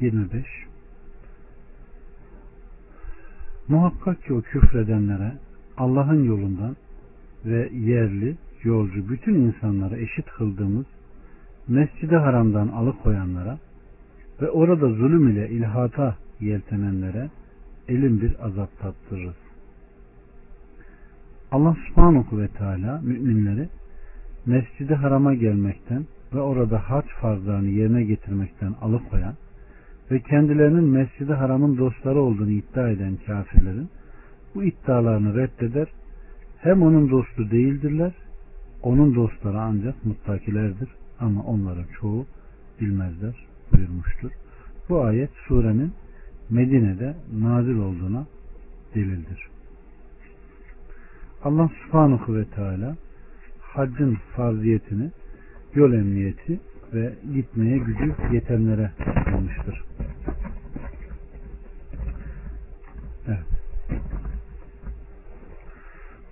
25 Muhakkak ki o küfredenlere Allah'ın yolundan ve yerli, yolcu bütün insanları eşit kıldığımız Mescid-i Haram'dan alıkoyanlara ve orada zulüm ile ilhata yeltenenlere elin bir azap tattırırız. Allah subhanahu ve teala müminleri Mescid-i Haram'a gelmekten ve orada hac farzlarını yerine getirmekten alıkoyan ve kendilerinin Mescid-i Haram'ın dostları olduğunu iddia eden kafirlerin bu iddialarını reddeder. Hem onun dostu değildirler, onun dostları ancak muttakilerdir ama onların çoğu bilmezler buyurmuştur. Bu ayet surenin Medine'de nazil olduğuna delildir. Allah subhanahu ve teala haccın farziyetini yol emniyeti ve gitmeye gücü yetenlere almıştır. Evet.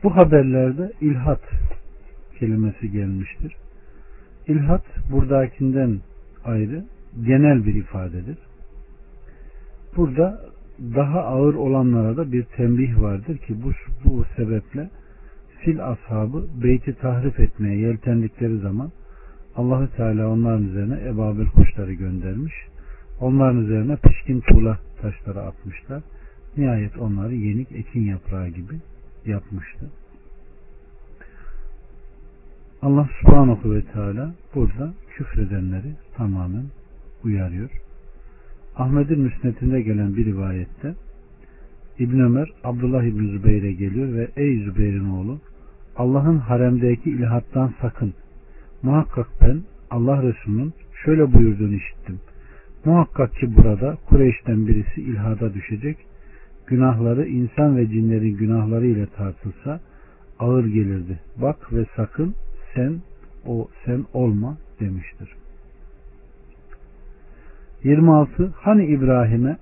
Bu haberlerde ilhat kelimesi gelmiştir. İlhat buradakinden ayrı genel bir ifadedir. Burada daha ağır olanlara da bir tembih vardır ki bu, bu sebeple fil ashabı beyti tahrif etmeye yeltendikleri zaman Allahü Teala onların üzerine ebabil kuşları göndermiş. Onların üzerine pişkin tuğla taşları atmışlar. Nihayet onları yenik ekin yaprağı gibi yapmıştı. Allah subhanahu ve teala burada küfredenleri tamamen uyarıyor. Ahmet'in müsnetinde gelen bir rivayette İbn Ömer Abdullah İbn Zübeyir'e geliyor ve ey Zübeyir'in oğlu Allah'ın haremdeki ilhattan sakın. Muhakkak ben Allah Resulü'nün şöyle buyurduğunu işittim. Muhakkak ki burada Kureyş'ten birisi ilhada düşecek. Günahları insan ve cinlerin günahları ile tartılsa ağır gelirdi. Bak ve sakın sen o sen olma demiştir. 26. Hani İbrahim'e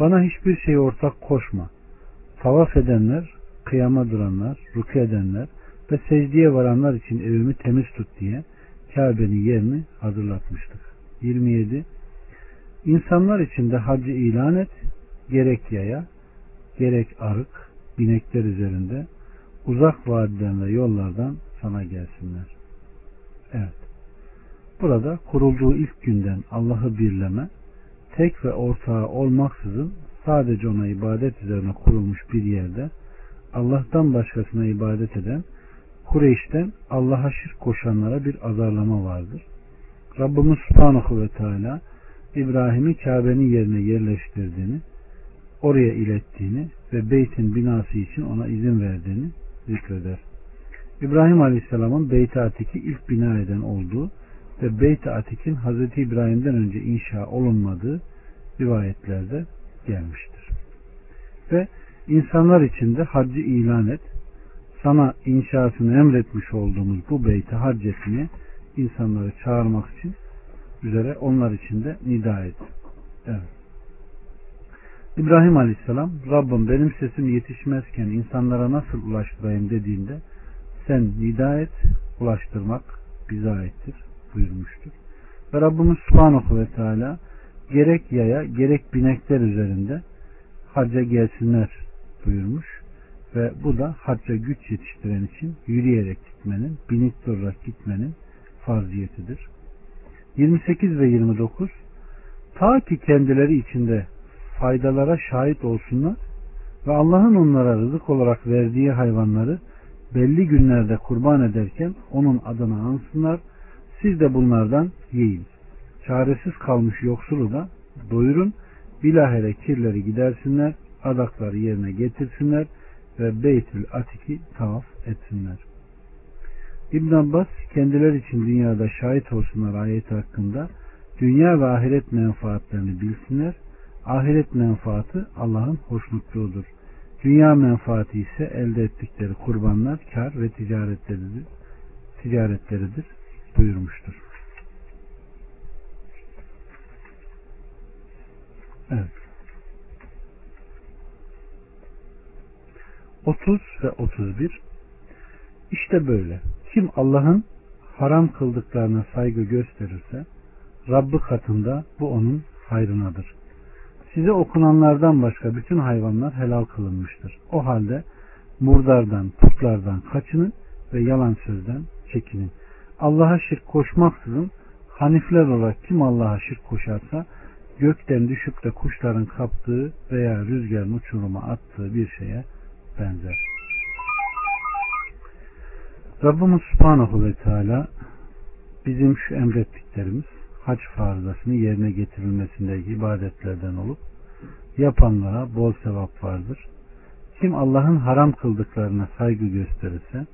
bana hiçbir şey ortak koşma. Tavaf edenler, kıyama duranlar, ruku edenler ve secdeye varanlar için evimi temiz tut diye Kabe'nin yerini hazırlatmıştık. 27. İnsanlar için de hacı ilan et, gerek yaya, gerek arık, binekler üzerinde, uzak vadiden ve yollardan sana gelsinler. Evet. Burada kurulduğu ilk günden Allah'ı birleme, tek ve ortağı olmaksızın sadece ona ibadet üzerine kurulmuş bir yerde Allah'tan başkasına ibadet eden Kureyş'ten Allah'a şirk koşanlara bir azarlama vardır. Rabbimiz Subhanahu ve Teala İbrahim'i Kabe'nin yerine yerleştirdiğini, oraya ilettiğini ve beytin binası için ona izin verdiğini zikreder. İbrahim Aleyhisselam'ın Beyt-i Atik'i ilk bina eden olduğu ve Beyt-i Atik'in Hz. İbrahim'den önce inşa olunmadığı rivayetlerde gelmiştir. Ve insanlar için de haccı ilan et, sana inşasını emretmiş olduğumuz bu beyti hac etmeye insanları çağırmak için üzere onlar için de nida et. Evet. İbrahim Aleyhisselam Rabbim benim sesim yetişmezken insanlara nasıl ulaştırayım dediğinde sen nida et, ulaştırmak bize aittir buyurmuştur. Ve Rabbimiz Subhanahu ve Teala gerek yaya gerek binekler üzerinde hacca gelsinler buyurmuş ve bu da hacca güç yetiştiren için yürüyerek gitmenin, binik durarak gitmenin farziyetidir. 28 ve 29 Ta ki kendileri içinde faydalara şahit olsunlar ve Allah'ın onlara rızık olarak verdiği hayvanları belli günlerde kurban ederken onun adına ansınlar. Siz de bunlardan yiyin. Çaresiz kalmış yoksulu da doyurun. Bilahere kirleri gidersinler. Adakları yerine getirsinler ve Beytül Atik'i tavaf etsinler. İbn Abbas kendiler için dünyada şahit olsunlar ayeti hakkında dünya ve ahiret menfaatlerini bilsinler. Ahiret menfaati Allah'ın hoşnutluğudur. Dünya menfaati ise elde ettikleri kurbanlar, kar ve ticaretleridir. ticaretleridir buyurmuştur. Evet. 30 ve 31 İşte böyle. Kim Allah'ın haram kıldıklarına saygı gösterirse Rabbi katında bu onun hayrınadır. Size okunanlardan başka bütün hayvanlar helal kılınmıştır. O halde murdardan, putlardan kaçının ve yalan sözden çekinin. Allah'a şirk koşmaksızın hanifler olarak kim Allah'a şirk koşarsa gökten düşüp de kuşların kaptığı veya rüzgarın uçuruma attığı bir şeye benzer. Rabbimiz Subhanahu ve Teala bizim şu emrettiklerimiz hac farzasını yerine getirilmesindeki ibadetlerden olup yapanlara bol sevap vardır. Kim Allah'ın haram kıldıklarına saygı gösterirse,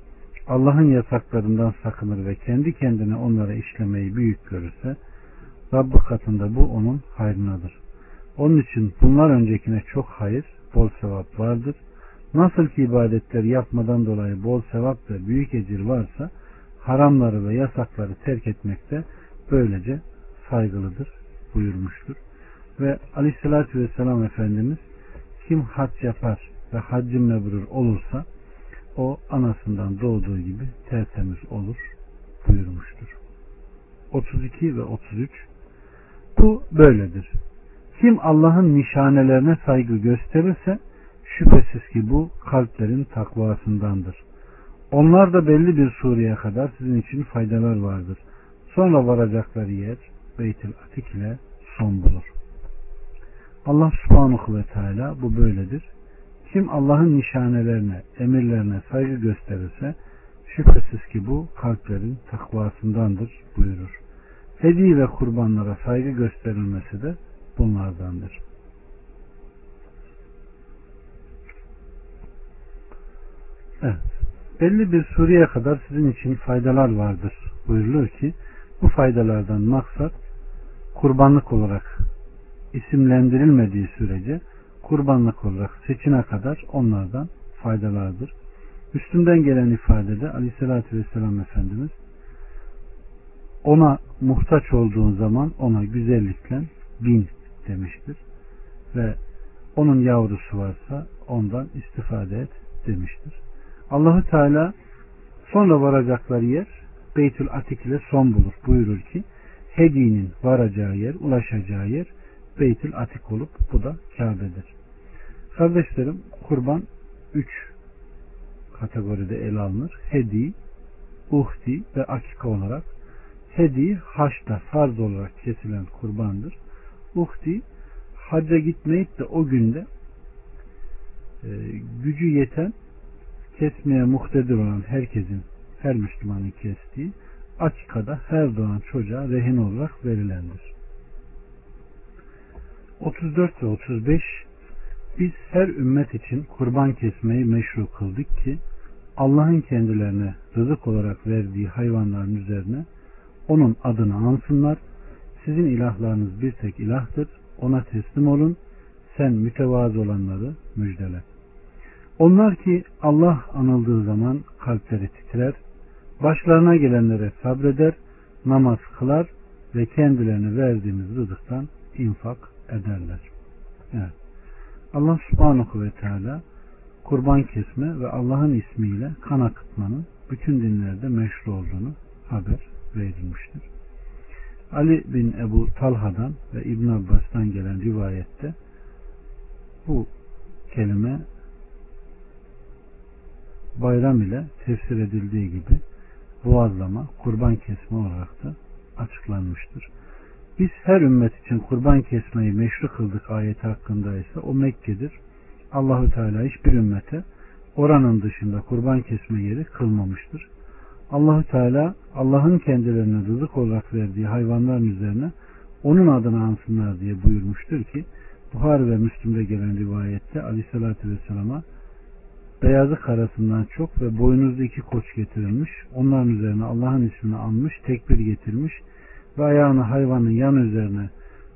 Allah'ın yasaklarından sakınır ve kendi kendine onlara işlemeyi büyük görürse, Rabbi katında bu onun hayrınadır. Onun için bunlar öncekine çok hayır, bol sevap vardır. Nasıl ki ibadetleri yapmadan dolayı bol sevap ve büyük ecir varsa, haramları ve yasakları terk etmekte böylece saygılıdır buyurmuştur. Ve aleyhissalatü vesselam Efendimiz kim hac yapar ve haccı mebrur olursa o anasından doğduğu gibi tertemiz olur buyurmuştur. 32 ve 33 Bu böyledir. Kim Allah'ın nişanelerine saygı gösterirse şüphesiz ki bu kalplerin takvasındandır. Onlar da belli bir sureye kadar sizin için faydalar vardır. Sonra varacakları yer Beytül Atik ile son bulur. Allah subhanahu ve teala bu böyledir. Kim Allah'ın nişanelerine, emirlerine saygı gösterirse şüphesiz ki bu kalplerin takvasındandır buyurur. Hediye ve kurbanlara saygı gösterilmesi de bunlardandır. Evet. Belli bir sureye kadar sizin için faydalar vardır buyurulur ki bu faydalardan maksat kurbanlık olarak isimlendirilmediği sürece kurbanlık olarak seçine kadar onlardan faydalardır. Üstünden gelen ifadede aleyhissalatü vesselam Efendimiz ona muhtaç olduğun zaman ona güzellikle bin demiştir. Ve onun yavrusu varsa ondan istifade et demiştir. Allahu Teala sonra varacakları yer Beytül Atik ile son bulur. Buyurur ki hedinin varacağı yer, ulaşacağı yer Beytül Atik olup bu da Kabe'dir. Kardeşlerim kurban üç kategoride ele alınır. Hedi, uhdi ve akika olarak. Hedi haçta farz olarak kesilen kurbandır. Uhdi hacca gitmeyip de o günde e, gücü yeten kesmeye muhtedir olan herkesin her Müslümanın kestiği akikada her doğan çocuğa rehin olarak verilendir. 34 ve 35 biz her ümmet için kurban kesmeyi meşru kıldık ki Allah'ın kendilerine rızık olarak verdiği hayvanların üzerine onun adını ansınlar. Sizin ilahlarınız bir tek ilahtır. Ona teslim olun. Sen mütevazı olanları müjdele. Onlar ki Allah anıldığı zaman kalpleri titrer, başlarına gelenlere sabreder, namaz kılar ve kendilerine verdiğimiz rızıktan infak ederler. Evet. Allah subhanahu ve teala kurban kesme ve Allah'ın ismiyle kan akıtmanın bütün dinlerde meşru olduğunu haber verilmiştir. Ali bin Ebu Talha'dan ve İbn Abbas'tan gelen rivayette bu kelime bayram ile tefsir edildiği gibi boğazlama, kurban kesme olarak da açıklanmıştır. Biz her ümmet için kurban kesmeyi meşru kıldık ayeti hakkında ise o Mekke'dir. Allahü Teala hiçbir ümmete oranın dışında kurban kesme yeri kılmamıştır. Allahü Teala Allah'ın kendilerine rızık olarak verdiği hayvanların üzerine onun adını ansınlar diye buyurmuştur ki Buhar ve Müslüm'de gelen rivayette Aleyhisselatü Vesselam'a beyazı karasından çok ve boynuzlu iki koç getirilmiş. Onların üzerine Allah'ın ismini almış, tekbir getirmiş ve ayağını hayvanın yan üzerine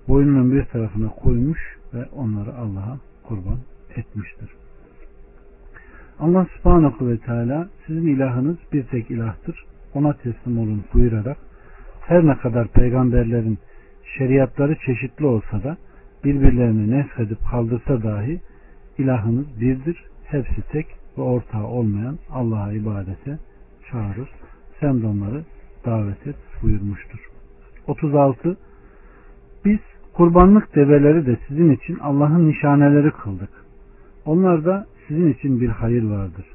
boynunun bir tarafına koymuş ve onları Allah'a kurban etmiştir. Allah subhanahu ve teala sizin ilahınız bir tek ilahtır. Ona teslim olun buyurarak her ne kadar peygamberlerin şeriatları çeşitli olsa da birbirlerini nefredip kaldırsa dahi ilahınız birdir. Hepsi tek ve ortağı olmayan Allah'a ibadete çağırır. Sen de onları davet et buyurmuştur. 36 Biz Kurbanlık develeri de sizin için Allah'ın nişaneleri kıldık. Onlar da sizin için bir hayır vardır.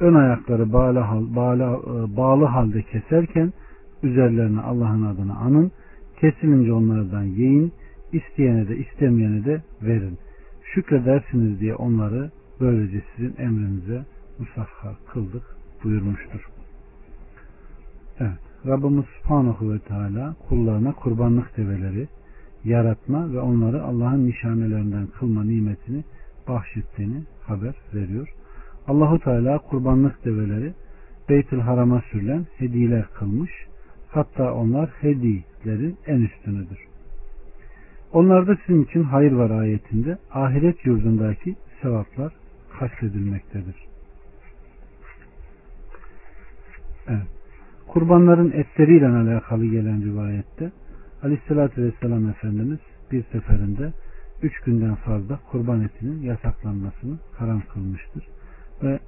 Ön ayakları bağlı, bağlı, e, bağlı halde keserken üzerlerine Allah'ın adını anın. Kesilince onlardan yiyin. isteyene de istemeyene de verin. Şükredersiniz diye onları böylece sizin emrinize musahhar kıldık buyurmuştur. Evet. Rabbimiz Subhanahu ve Teala kullarına kurbanlık develeri yaratma ve onları Allah'ın nişanelerinden kılma nimetini bahşettiğini haber veriyor. Allahu Teala kurbanlık develeri Beytül Haram'a sürülen hediyeler kılmış. Hatta onlar hedilerin en üstünüdür. Onlarda sizin için hayır var ayetinde ahiret yurdundaki sevaplar kastedilmektedir. Evet. Kurbanların etleriyle alakalı gelen rivayette Aleyhisselatü Vesselam Efendimiz bir seferinde üç günden fazla kurban etinin yasaklanmasını haram kılmıştır. Ve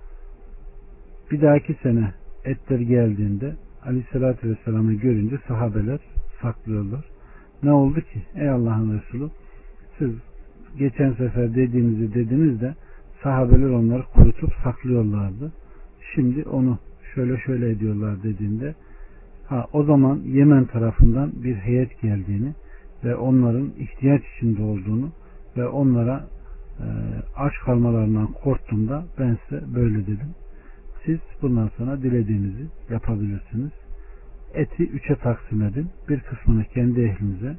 bir dahaki sene etler geldiğinde Aleyhisselatü Vesselam'ı görünce sahabeler saklıyorlar. Ne oldu ki? Ey Allah'ın Resulü siz geçen sefer dediğinizi dediniz de sahabeler onları kurutup saklıyorlardı. Şimdi onu şöyle şöyle ediyorlar dediğinde ha, o zaman Yemen tarafından bir heyet geldiğini ve onların ihtiyaç içinde olduğunu ve onlara e, aç kalmalarından korktuğumda ben size böyle dedim. Siz bundan sonra dilediğinizi yapabilirsiniz. Eti üçe taksim edin. Bir kısmını kendi ehlinize,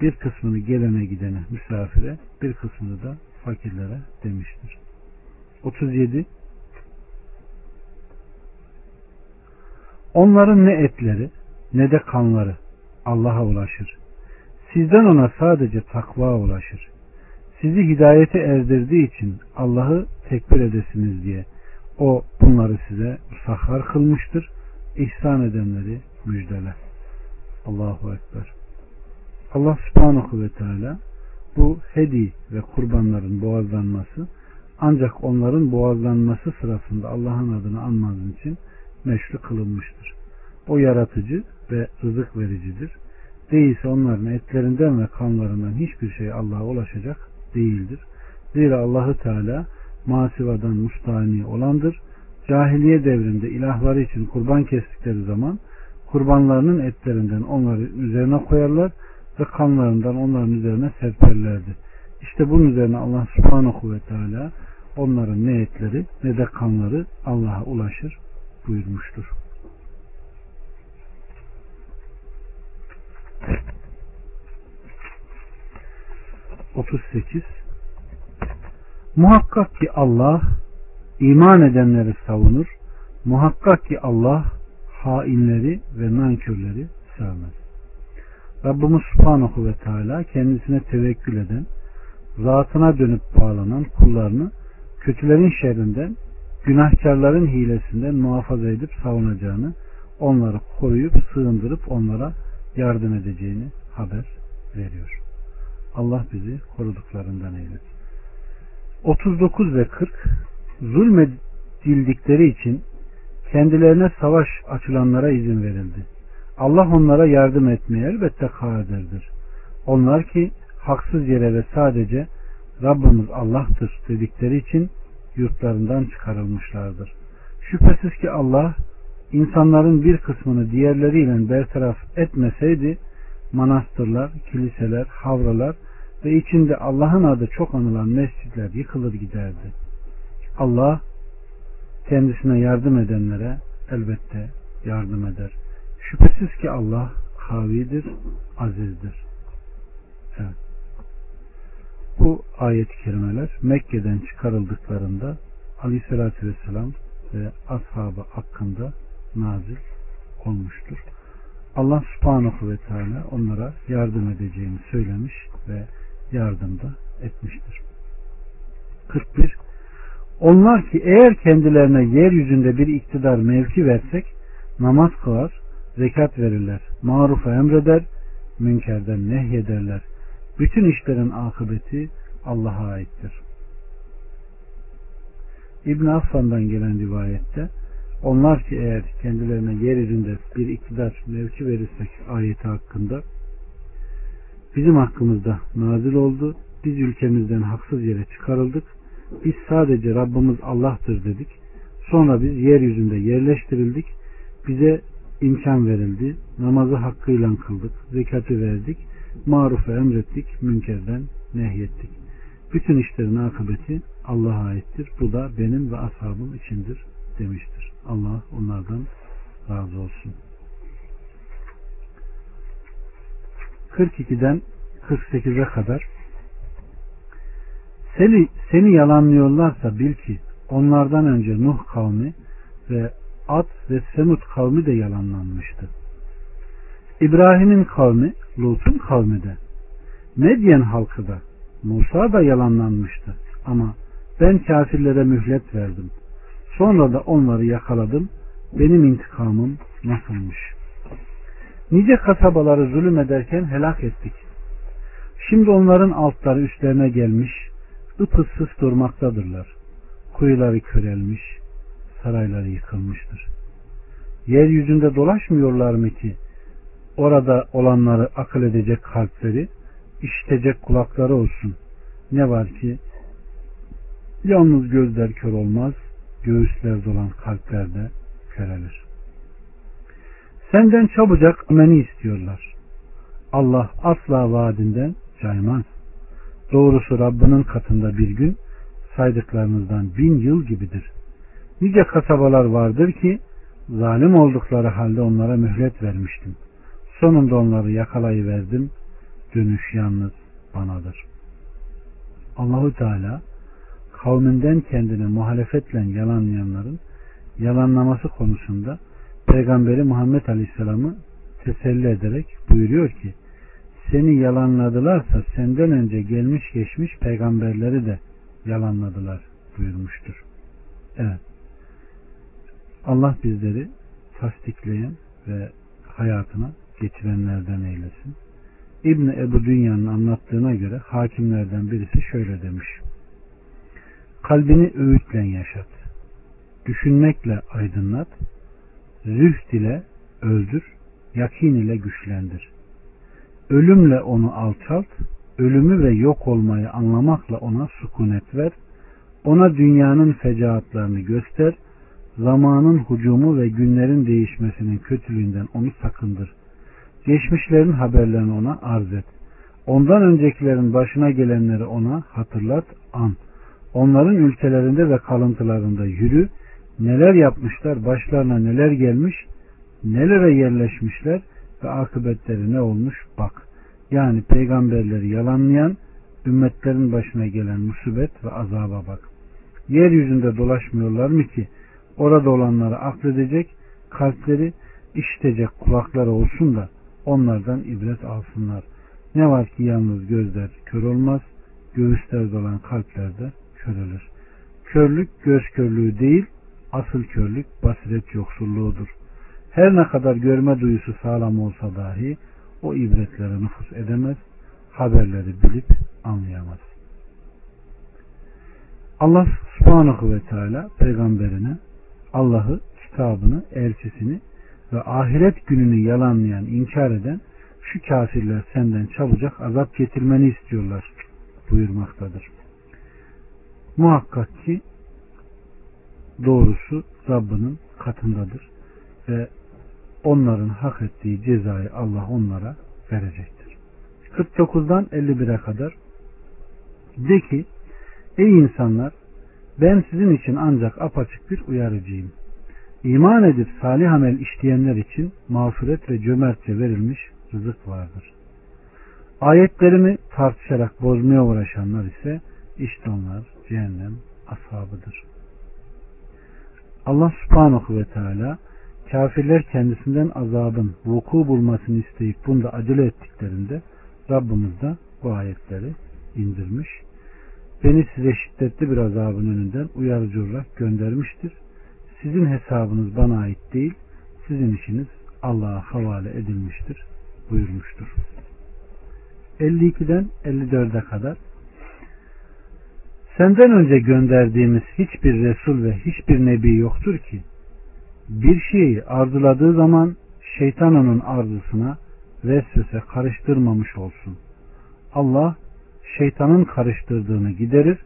bir kısmını gelene gidene, misafire, bir kısmını da fakirlere demiştir. 37 Onların ne etleri ne de kanları Allah'a ulaşır. Sizden ona sadece takva ulaşır. Sizi hidayete erdirdiği için Allah'ı tekbir edesiniz diye o bunları size sahhar kılmıştır. İhsan edenleri müjdele. Allahu Ekber. Allah subhanahu ve teala bu hedi ve kurbanların boğazlanması ancak onların boğazlanması sırasında Allah'ın adını anmanız için meşru kılınmıştır. O yaratıcı ve rızık vericidir. Değilse onların etlerinden ve kanlarından hiçbir şey Allah'a ulaşacak değildir. Zira Allahü Teala masivadan mustani olandır. Cahiliye devrinde ilahları için kurban kestikleri zaman kurbanlarının etlerinden onları üzerine koyarlar ve kanlarından onların üzerine serperlerdi. İşte bunun üzerine Allah subhanahu ve teala onların ne etleri ne de kanları Allah'a ulaşır buyurmuştur. Otuz sekiz Muhakkak ki Allah iman edenleri savunur. Muhakkak ki Allah hainleri ve nankörleri sevmez. Rabbimiz Subhanahu ve Teala kendisine tevekkül eden, zatına dönüp bağlanan kullarını kötülerin şerrinden, günahkarların hilesinden muhafaza edip savunacağını, onları koruyup sığındırıp onlara yardım edeceğini haber veriyor. Allah bizi koruduklarından eylesin. 39 ve 40 zulmedildikleri için kendilerine savaş açılanlara izin verildi. Allah onlara yardım etmeye elbette kadirdir. Onlar ki haksız yere ve sadece Rabbimiz Allah'tır dedikleri için yurtlarından çıkarılmışlardır. Şüphesiz ki Allah insanların bir kısmını diğerleriyle bertaraf etmeseydi manastırlar, kiliseler, havralar ve içinde Allah'ın adı çok anılan mescitler yıkılır giderdi. Allah kendisine yardım edenlere elbette yardım eder. Şüphesiz ki Allah kavidir, azizdir. Evet. Bu ayet-i kerimeler Mekke'den çıkarıldıklarında Aleyhisselatü Vesselam ve ashabı hakkında nazil olmuştur. Allah subhanahu ve teala onlara yardım edeceğini söylemiş ve yardım da etmiştir. 41. Onlar ki eğer kendilerine yeryüzünde bir iktidar mevki versek namaz kılar, zekat verirler, marufa emreder, münkerden nehyederler. Bütün işlerin akıbeti Allah'a aittir. İbn Affan'dan gelen rivayette onlar ki eğer kendilerine yeryüzünde bir iktidar mevki verirsek ayeti hakkında bizim hakkımızda nazil oldu. Biz ülkemizden haksız yere çıkarıldık. Biz sadece Rabbimiz Allah'tır dedik. Sonra biz yeryüzünde yerleştirildik. Bize imkan verildi. Namazı hakkıyla kıldık. Zekatı verdik. Marufu emrettik. Münkerden nehyettik. Bütün işlerin akıbeti Allah'a aittir. Bu da benim ve ashabım içindir demiştir. Allah onlardan razı olsun. 42'den 48'e kadar seni, seni yalanlıyorlarsa bil ki onlardan önce Nuh kavmi ve Ad ve Semud kavmi de yalanlanmıştı. İbrahim'in kavmi, Lut'un kavmi de, Medyen halkı da, Musa da yalanlanmıştı. Ama ben kafirlere mühlet verdim. Sonra da onları yakaladım. Benim intikamım nasılmış? Nice kasabaları zulüm ederken helak ettik. Şimdi onların altları üstlerine gelmiş, ıpıssız durmaktadırlar. Kuyuları körelmiş, sarayları yıkılmıştır. Yeryüzünde dolaşmıyorlar mı ki orada olanları akıl edecek kalpleri, işitecek kulakları olsun. Ne var ki yalnız gözler kör olmaz, göğüsler dolan kalplerde körelir. Senden çabucak ameni istiyorlar. Allah asla vaadinden caymaz. Doğrusu Rabbinin katında bir gün saydıklarınızdan bin yıl gibidir. Nice kasabalar vardır ki zalim oldukları halde onlara mühlet vermiştim. Sonunda onları yakalayıverdim. Dönüş yalnız banadır. Allahu Teala kavminden kendine muhalefetle yalanlayanların yalanlaması konusunda Peygamberi Muhammed Aleyhisselam'ı teselli ederek buyuruyor ki seni yalanladılarsa senden önce gelmiş geçmiş peygamberleri de yalanladılar buyurmuştur. Evet. Allah bizleri tasdikleyen ve hayatına getirenlerden eylesin. İbn Ebu Dünya'nın anlattığına göre hakimlerden birisi şöyle demiş. Kalbini öğütle yaşat. Düşünmekle aydınlat. Zühd ile öldür. Yakin ile güçlendir. Ölümle onu alçalt. Ölümü ve yok olmayı anlamakla ona sukunet ver. Ona dünyanın fecaatlarını göster. Zamanın hucumu ve günlerin değişmesinin kötülüğünden onu sakındır. Geçmişlerin haberlerini ona arz et. Ondan öncekilerin başına gelenleri ona hatırlat, an. Onların ülkelerinde ve kalıntılarında yürü, neler yapmışlar, başlarına neler gelmiş, nelere yerleşmişler ve akıbetleri ne olmuş bak. Yani peygamberleri yalanlayan, ümmetlerin başına gelen musibet ve azaba bak. Yeryüzünde dolaşmıyorlar mı ki orada olanları akledecek, kalpleri işitecek kulakları olsun da onlardan ibret alsınlar. Ne var ki yalnız gözler kör olmaz, göğüslerde olan kalplerde körülür. Körlük göz körlüğü değil, asıl körlük basiret yoksulluğudur. Her ne kadar görme duyusu sağlam olsa dahi o ibretlere nüfus edemez, haberleri bilip anlayamaz. Allah subhanahu ve teala peygamberine Allah'ı, kitabını, elçisini ve ahiret gününü yalanlayan, inkar eden şu kafirler senden çabucak azap getirmeni istiyorlar buyurmaktadır. Muhakkak ki doğrusu Rabbinin katındadır ve onların hak ettiği cezayı Allah onlara verecektir. 49'dan 51'e kadar de ki ey insanlar ben sizin için ancak apaçık bir uyarıcıyım. İman edip salih amel işleyenler için mağfiret ve cömertçe verilmiş rızık vardır. Ayetlerimi tartışarak bozmaya uğraşanlar ise işte onlar cehennem ashabıdır. Allah subhanahu ve teala kafirler kendisinden azabın vuku bulmasını isteyip bunda acele ettiklerinde Rabbimiz de bu ayetleri indirmiş. Beni size şiddetli bir azabın önünden uyarıcı olarak göndermiştir. Sizin hesabınız bana ait değil, sizin işiniz Allah'a havale edilmiştir buyurmuştur. 52'den 54'e kadar Senden önce gönderdiğimiz hiçbir Resul ve hiçbir Nebi yoktur ki bir şeyi arzuladığı zaman şeytan onun arzusuna vesvese karıştırmamış olsun. Allah şeytanın karıştırdığını giderir.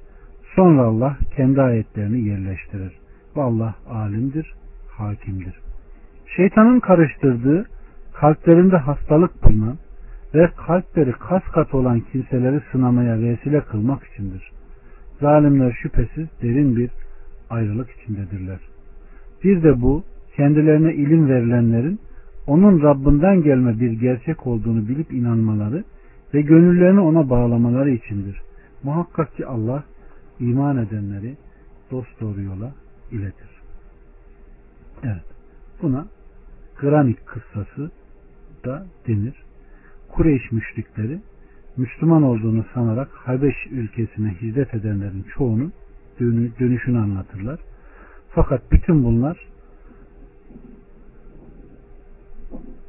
Sonra Allah kendi ayetlerini yerleştirir. Ve Allah alimdir, hakimdir. Şeytanın karıştırdığı kalplerinde hastalık bulunan ve kalpleri kas kat olan kimseleri sınamaya vesile kılmak içindir. Zalimler şüphesiz derin bir ayrılık içindedirler. Bir de bu kendilerine ilim verilenlerin onun Rabbinden gelme bir gerçek olduğunu bilip inanmaları ve gönüllerini ona bağlamaları içindir. Muhakkak ki Allah iman edenleri dost doğru yola iletir. Evet. Buna Granik kıssası da denir. Kureyş müşrikleri Müslüman olduğunu sanarak Habeş ülkesine hizmet edenlerin çoğunun dönüşünü anlatırlar. Fakat bütün bunlar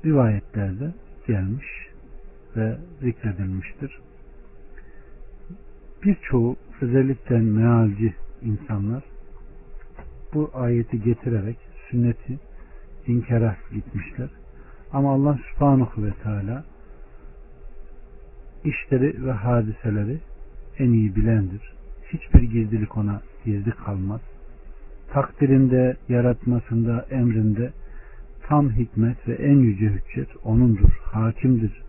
rivayetlerde gelmiş ve zikredilmiştir. Birçoğu özellikle mealci insanlar bu ayeti getirerek sünneti inkara gitmişler. Ama Allah subhanahu ve teala işleri ve hadiseleri en iyi bilendir. Hiçbir gizlilik ona gizli kalmaz. Takdirinde, yaratmasında, emrinde tam hikmet ve en yüce hüccet O'nundur, hakimdir.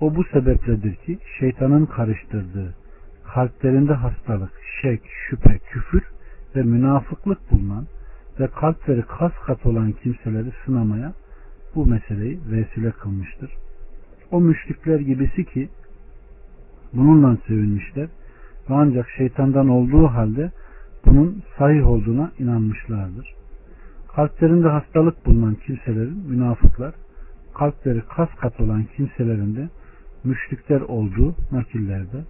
O bu sebepledir ki şeytanın karıştırdığı kalplerinde hastalık, şek, şüphe, küfür ve münafıklık bulunan ve kalpleri kas kat olan kimseleri sınamaya bu meseleyi vesile kılmıştır. O müşrikler gibisi ki bununla sevinmişler ve ancak şeytandan olduğu halde bunun sahih olduğuna inanmışlardır. Kalplerinde hastalık bulunan kimselerin münafıklar, kalpleri kas kat olan kimselerin de müşrikler olduğu nakillerde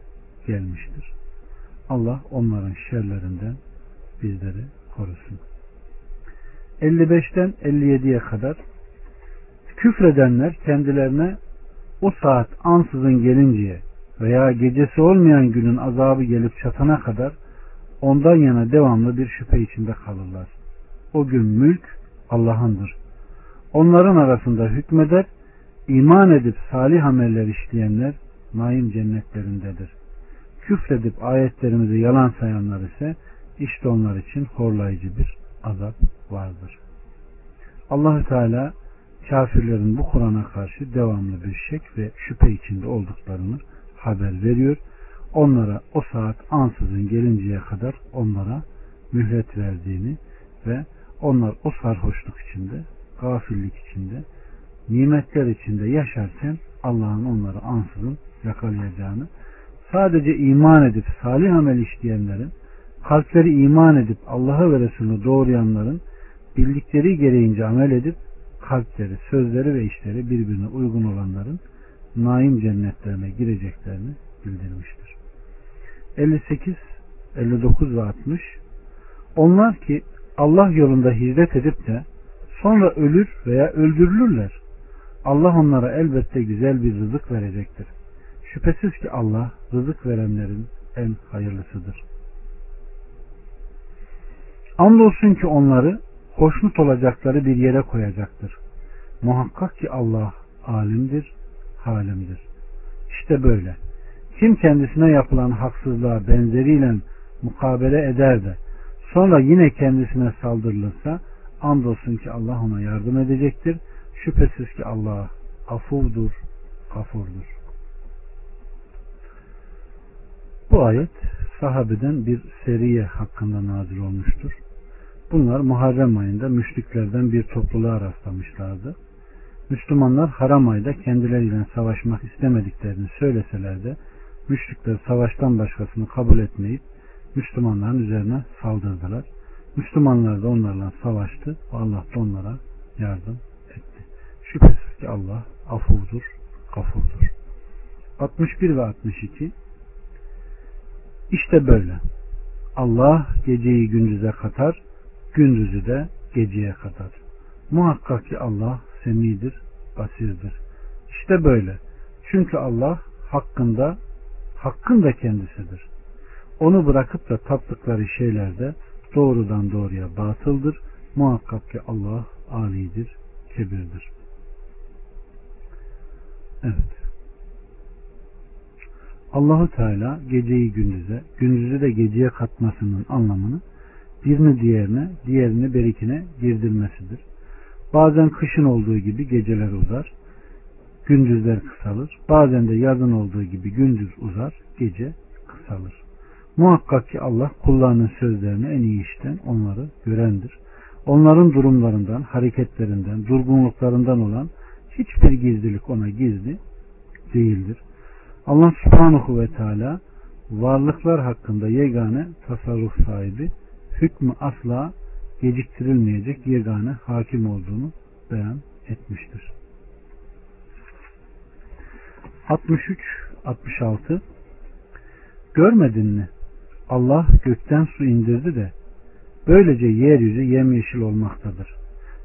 gelmiştir. Allah onların şerlerinden bizleri korusun. 55'ten 57'ye kadar küfredenler kendilerine o saat ansızın gelinceye veya gecesi olmayan günün azabı gelip çatana kadar ondan yana devamlı bir şüphe içinde kalırlar. O gün mülk Allah'ındır. Onların arasında hükmeder, iman edip salih ameller işleyenler naim cennetlerindedir. Küfredip ayetlerimizi yalan sayanlar ise işte onlar için horlayıcı bir azap vardır. Allahü Teala kafirlerin bu Kur'an'a karşı devamlı bir şek ve şüphe içinde olduklarını haber veriyor. Onlara o saat ansızın gelinceye kadar onlara mühlet verdiğini ve onlar o sarhoşluk içinde, gafillik içinde, nimetler içinde yaşarken Allah'ın onları ansızın yakalayacağını, sadece iman edip salih amel işleyenlerin, kalpleri iman edip Allah'ı ve Resulünü doğrayanların bildikleri gereğince amel edip kalpleri, sözleri ve işleri birbirine uygun olanların naim cennetlerine gireceklerini bildirmiştir. 58, 59 ve 60 Onlar ki Allah yolunda hizmet edip de sonra ölür veya öldürülürler. Allah onlara elbette güzel bir rızık verecektir. Şüphesiz ki Allah rızık verenlerin en hayırlısıdır. Andolsun ki onları hoşnut olacakları bir yere koyacaktır. Muhakkak ki Allah alimdir, halimdir. İşte böyle. Kim kendisine yapılan haksızlığa benzeriyle mukabele eder de sonra yine kendisine saldırılırsa andolsun ki Allah ona yardım edecektir. Şüphesiz ki Allah afuvdur, gafurdur. Bu ayet sahabeden bir seriye hakkında nazil olmuştur. Bunlar Muharrem ayında müşriklerden bir topluluğa rastlamışlardı. Müslümanlar haram ayda kendileriyle savaşmak istemediklerini söyleseler de müşrikler savaştan başkasını kabul etmeyip Müslümanların üzerine saldırdılar. Müslümanlar da onlarla savaştı ve Allah da onlara yardım etti. Şüphesiz ki Allah afuvdur, gafurdur. 61 ve 62 İşte böyle. Allah geceyi gündüze katar, gündüzü de geceye kadar. Muhakkak ki Allah semidir, basirdir. İşte böyle. Çünkü Allah hakkında hakkın da kendisidir. Onu bırakıp da taptıkları şeylerde doğrudan doğruya batıldır. Muhakkak ki Allah alidir, kebirdir. Evet. Allahu Teala geceyi gündüze, gündüzü de geceye katmasının anlamını birini diğerine, diğerini berikine girdirmesidir. Bazen kışın olduğu gibi geceler uzar, gündüzler kısalır. Bazen de yazın olduğu gibi gündüz uzar, gece kısalır. Muhakkak ki Allah kullarının sözlerini en iyi işten onları görendir. Onların durumlarından, hareketlerinden, durgunluklarından olan hiçbir gizlilik ona gizli değildir. Allah subhanahu ve teala varlıklar hakkında yegane tasarruf sahibi, hükmü asla geciktirilmeyecek yegane hakim olduğunu beyan etmiştir. 63-66 Görmedin mi? Allah gökten su indirdi de böylece yeryüzü yemyeşil olmaktadır.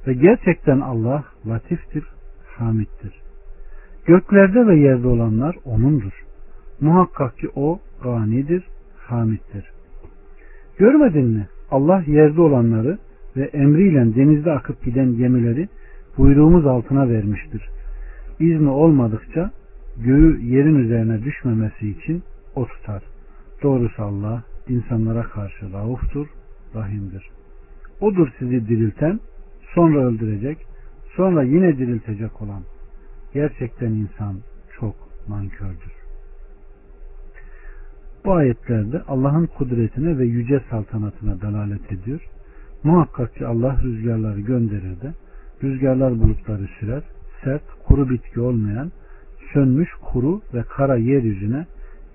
Ve gerçekten Allah latiftir, hamittir. Göklerde ve yerde olanlar O'nundur. Muhakkak ki O ganidir, hamittir. Görmedin mi? Allah yerde olanları ve emriyle denizde akıp giden gemileri buyruğumuz altına vermiştir. İzni olmadıkça göğü yerin üzerine düşmemesi için o tutar. Doğrusu Allah insanlara karşı rauftur, rahimdir. Odur sizi dirilten, sonra öldürecek, sonra yine diriltecek olan. Gerçekten insan çok nankördür. Bu ayetlerde Allah'ın kudretine ve yüce saltanatına dalalet ediyor. Muhakkak ki Allah rüzgarları gönderir de rüzgarlar bulutları sürer, sert, kuru bitki olmayan, sönmüş, kuru ve kara yeryüzüne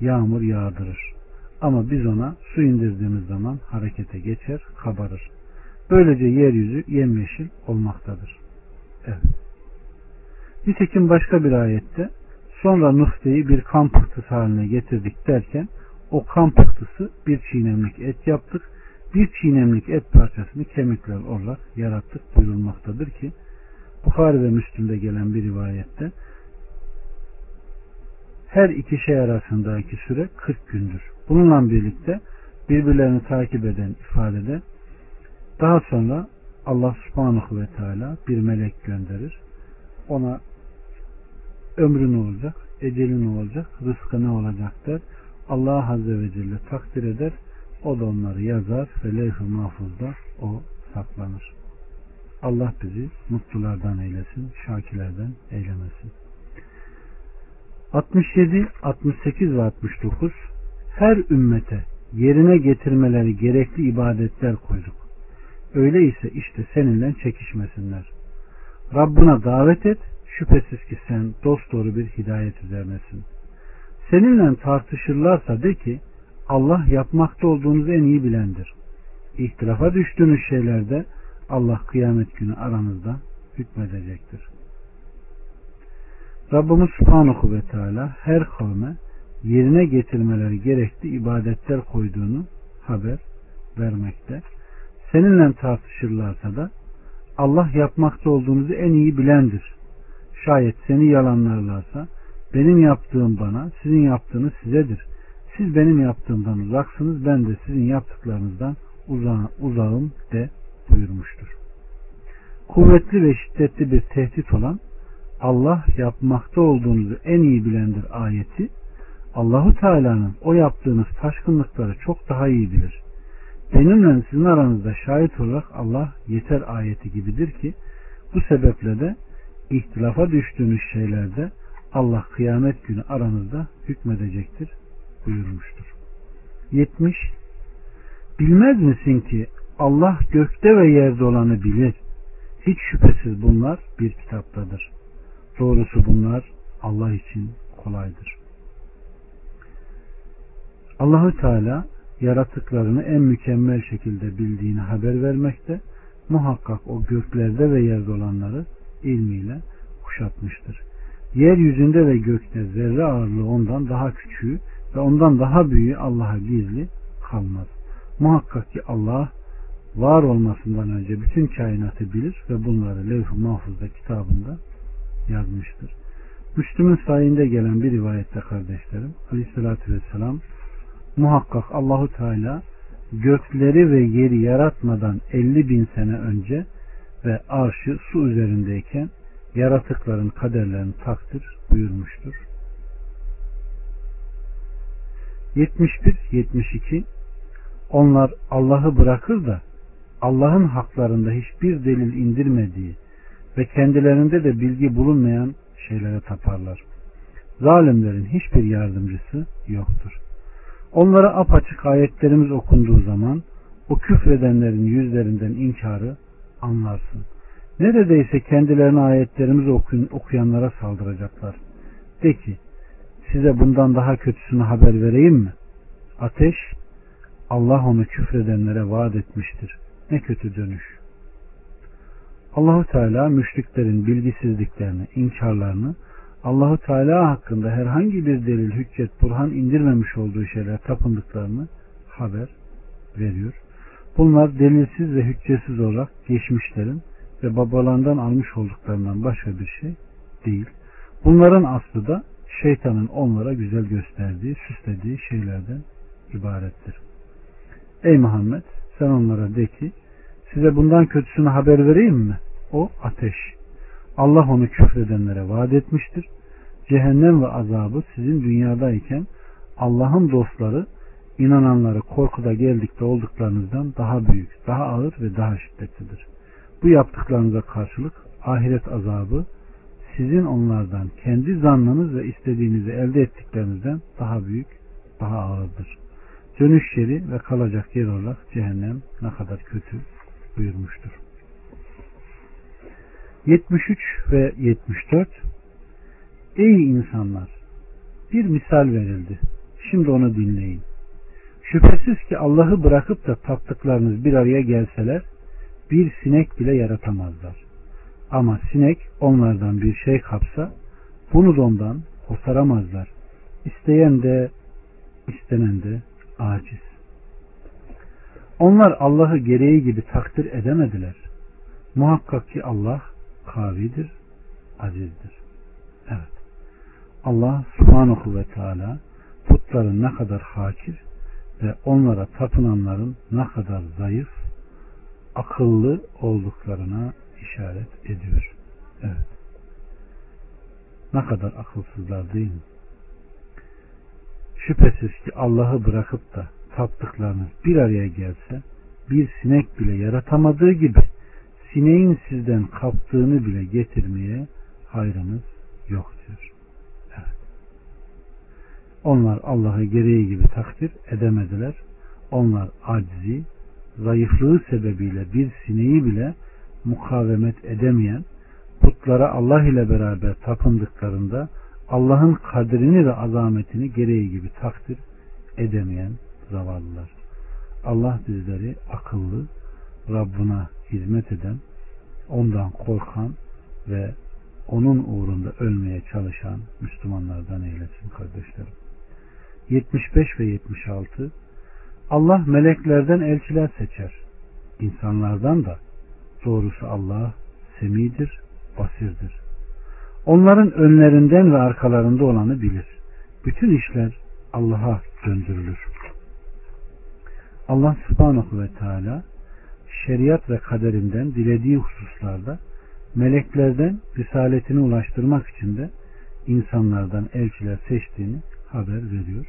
yağmur yağdırır. Ama biz ona su indirdiğimiz zaman harekete geçer, kabarır. Böylece yeryüzü yemyeşil olmaktadır. Evet. Nitekim başka bir ayette sonra Nuh'teyi bir kan pıhtısı haline getirdik derken o kan pıhtısı bir çiğnemlik et yaptık. Bir çiğnemlik et parçasını kemikler olarak yarattık buyurulmaktadır ki Bukhari ve Müslüm'de gelen bir rivayette her iki şey arasındaki süre 40 gündür. Bununla birlikte birbirlerini takip eden ifadede daha sonra Allah subhanahu ve teala bir melek gönderir. Ona ömrü ne olacak, eceli ne olacak, rızkı ne olacak der. Allah Azze ve Celle takdir eder. O da onları yazar ve levh-i mahfuzda o saklanır. Allah bizi mutlulardan eylesin, şakilerden eylemesin. 67, 68 ve 69 Her ümmete yerine getirmeleri gerekli ibadetler koyduk. Öyleyse işte seninle çekişmesinler. Rabbına davet et, şüphesiz ki sen dosdoğru bir hidayet üzerinesin. Seninle tartışırlarsa de ki, Allah yapmakta olduğunuzu en iyi bilendir. İhtilafa düştüğünüz şeylerde Allah kıyamet günü aranızda hükmedecektir. Rabbimiz Subhanahu ve Teala her kavme yerine getirmeleri gerekli ibadetler koyduğunu haber vermekte. Seninle tartışırlarsa da Allah yapmakta olduğunuzu en iyi bilendir. Şayet seni yalanlarlarsa benim yaptığım bana, sizin yaptığınız sizedir. Siz benim yaptığımdan uzaksınız, ben de sizin yaptıklarınızdan uza uzağım de buyurmuştur. Kuvvetli ve şiddetli bir tehdit olan Allah yapmakta olduğunuzu en iyi bilendir ayeti Allahu Teala'nın o yaptığınız taşkınlıkları çok daha iyi bilir. Benimle sizin aranızda şahit olarak Allah yeter ayeti gibidir ki bu sebeple de ihtilafa düştüğünüz şeylerde Allah kıyamet günü aranızda hükmedecektir buyurmuştur. 70. Bilmez misin ki Allah gökte ve yerde olanı bilir. Hiç şüphesiz bunlar bir kitaptadır. Doğrusu bunlar Allah için kolaydır. Allahü Teala yaratıklarını en mükemmel şekilde bildiğini haber vermekte. Muhakkak o göklerde ve yerde olanları ilmiyle kuşatmıştır. Yeryüzünde ve gökte zerre ağırlığı ondan daha küçüğü ve ondan daha büyüğü Allah'a gizli kalmaz. Muhakkak ki Allah var olmasından önce bütün kainatı bilir ve bunları levh-i mahfuzda kitabında yazmıştır. Müslüm'ün sayinde gelen bir rivayette kardeşlerim Aleyhisselatü Vesselam muhakkak Allahu Teala gökleri ve yeri yaratmadan 50 bin sene önce ve arşı su üzerindeyken yaratıkların kaderlerini takdir buyurmuştur. 71-72 Onlar Allah'ı bırakır da Allah'ın haklarında hiçbir delil indirmediği ve kendilerinde de bilgi bulunmayan şeylere taparlar. Zalimlerin hiçbir yardımcısı yoktur. Onlara apaçık ayetlerimiz okunduğu zaman o küfredenlerin yüzlerinden inkarı anlarsın. Neredeyse kendilerine ayetlerimizi okuyun, okuyanlara saldıracaklar. De ki size bundan daha kötüsünü haber vereyim mi? Ateş Allah onu küfredenlere vaat etmiştir. Ne kötü dönüş. Allahu Teala müşriklerin bilgisizliklerini, inkarlarını, Allahu Teala hakkında herhangi bir delil, hüccet, burhan indirmemiş olduğu şeyler tapındıklarını haber veriyor. Bunlar delilsiz ve hüccetsiz olarak geçmişlerin ve babalarından almış olduklarından başka bir şey değil. Bunların aslı da şeytanın onlara güzel gösterdiği, süslediği şeylerden ibarettir. Ey Muhammed sen onlara de ki size bundan kötüsünü haber vereyim mi? O ateş. Allah onu küfredenlere vaat etmiştir. Cehennem ve azabı sizin dünyadayken Allah'ın dostları inananları korkuda geldikte olduklarınızdan daha büyük, daha ağır ve daha şiddetlidir. Bu yaptıklarınıza karşılık ahiret azabı sizin onlardan kendi zannınız ve istediğinizi elde ettiklerinizden daha büyük, daha ağırdır. Dönüş yeri ve kalacak yer olarak cehennem ne kadar kötü buyurmuştur. 73 ve 74 Ey insanlar! Bir misal verildi. Şimdi onu dinleyin. Şüphesiz ki Allah'ı bırakıp da taptıklarınız bir araya gelseler bir sinek bile yaratamazlar. Ama sinek onlardan bir şey kapsa bunu da ondan kurtaramazlar. İsteyen de istenen de aciz. Onlar Allah'ı gereği gibi takdir edemediler. Muhakkak ki Allah kavidir, azizdir. Evet. Allah subhanahu ve teala putların ne kadar hakir ve onlara tapınanların ne kadar zayıf, akıllı olduklarına işaret ediyor. Evet. Ne kadar akılsızlar değil mi? Şüphesiz ki Allah'ı bırakıp da taptıklarınız bir araya gelse bir sinek bile yaratamadığı gibi sineğin sizden kaptığını bile getirmeye hayrınız yok diyor. Evet. Onlar Allah'ı gereği gibi takdir edemediler. Onlar acizi, zayıflığı sebebiyle bir sineği bile mukavemet edemeyen, putlara Allah ile beraber tapındıklarında Allah'ın kadrini ve azametini gereği gibi takdir edemeyen zavallılar. Allah bizleri akıllı, Rabbuna hizmet eden, ondan korkan ve onun uğrunda ölmeye çalışan Müslümanlardan eylesin kardeşlerim. 75 ve 76 Allah meleklerden elçiler seçer. İnsanlardan da doğrusu Allah semidir, basirdir. Onların önlerinden ve arkalarında olanı bilir. Bütün işler Allah'a döndürülür. Allah subhanahu ve teala şeriat ve kaderinden dilediği hususlarda meleklerden risaletini ulaştırmak için de insanlardan elçiler seçtiğini haber veriyor.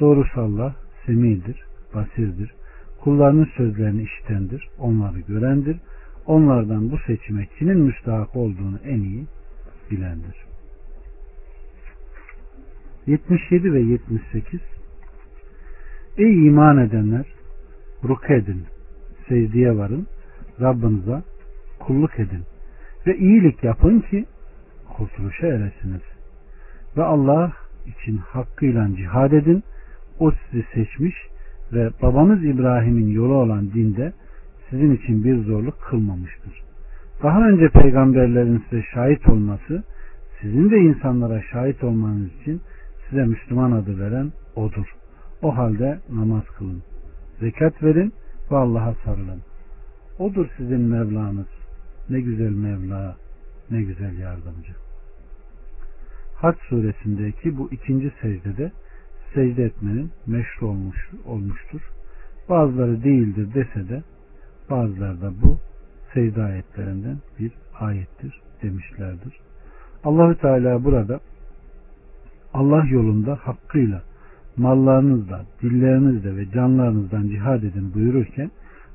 Doğrusu Allah semidir, basirdir. Kullarının sözlerini işitendir, onları görendir. Onlardan bu seçime kimin müstahak olduğunu en iyi bilendir. 77 ve 78 Ey iman edenler ruk edin, secdeye varın, Rabbinize kulluk edin ve iyilik yapın ki kurtuluşa eresiniz. Ve Allah için hakkıyla cihad edin. O sizi seçmiş ve babanız İbrahim'in yolu olan dinde sizin için bir zorluk kılmamıştır. Daha önce peygamberlerin size şahit olması, sizin de insanlara şahit olmanız için size Müslüman adı veren odur. O halde namaz kılın. Zekat verin ve Allah'a sarılın. Odur sizin Mevlanız. Ne güzel Mevla, ne güzel yardımcı. Hac suresindeki bu ikinci secdede secde etmenin meşru olmuş, olmuştur. Bazıları değildir dese de bazıları da bu secde ayetlerinden bir ayettir demişlerdir. Allahü Teala burada Allah yolunda hakkıyla mallarınızla, dillerinizle ve canlarınızdan cihad edin buyururken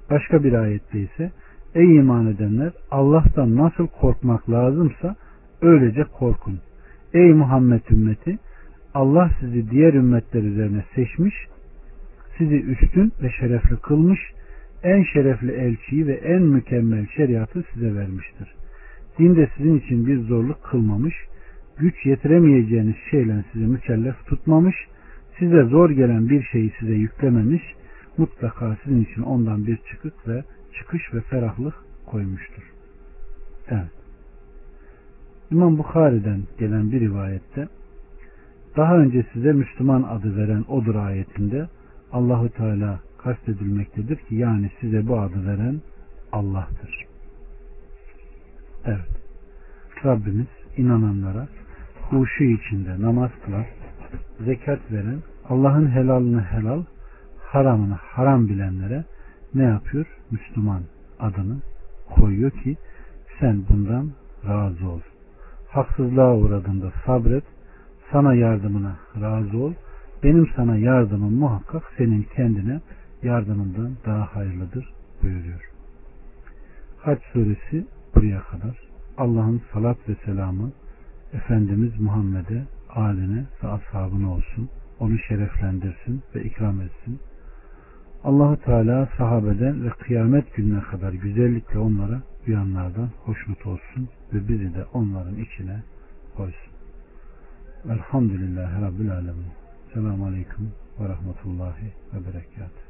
başka bir ayette ise ey iman edenler Allah'tan nasıl korkmak lazımsa öylece korkun. Ey Muhammed ümmeti Allah sizi diğer ümmetler üzerine seçmiş, sizi üstün ve şerefli kılmış, en şerefli elçiyi ve en mükemmel şeriatı size vermiştir. Dinde sizin için bir zorluk kılmamış, güç yetiremeyeceğiniz şeyle sizi mükellef tutmamış, size zor gelen bir şeyi size yüklememiş, mutlaka sizin için ondan bir çıkık ve çıkış ve ferahlık koymuştur. Evet. İmam Bukhari'den gelen bir rivayette daha önce size Müslüman adı veren odur ayetinde Allahu Teala kastedilmektedir ki yani size bu adı veren Allah'tır. Evet. Rabbimiz inananlara huşu içinde namaz kılan, zekat veren, Allah'ın helalını helal, haramını haram bilenlere ne yapıyor? Müslüman adını koyuyor ki sen bundan razı ol. Haksızlığa uğradığında sabret, sana yardımına razı ol. Benim sana yardımım muhakkak senin kendine yardımından daha hayırlıdır buyuruyor. Haç suresi buraya kadar. Allah'ın salat ve selamı Efendimiz Muhammed'e, aline ve ashabına olsun. Onu şereflendirsin ve ikram etsin. Allahu Teala sahabeden ve kıyamet gününe kadar güzellikle onlara uyanlardan hoşnut olsun ve bizi de onların içine koysun. Elhamdülillahi Rabbil Alemin. Selamun Aleyküm ve Rahmetullahi ve Berekatuhu.